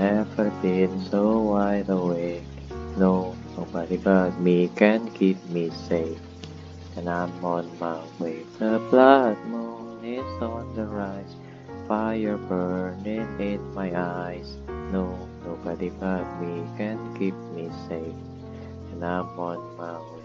never been so wide awake. No, nobody but me can keep me safe. And I'm on my way. The blood moon is on the rise. Fire burning in my eyes. No, nobody but me can keep me safe. And I'm on my way.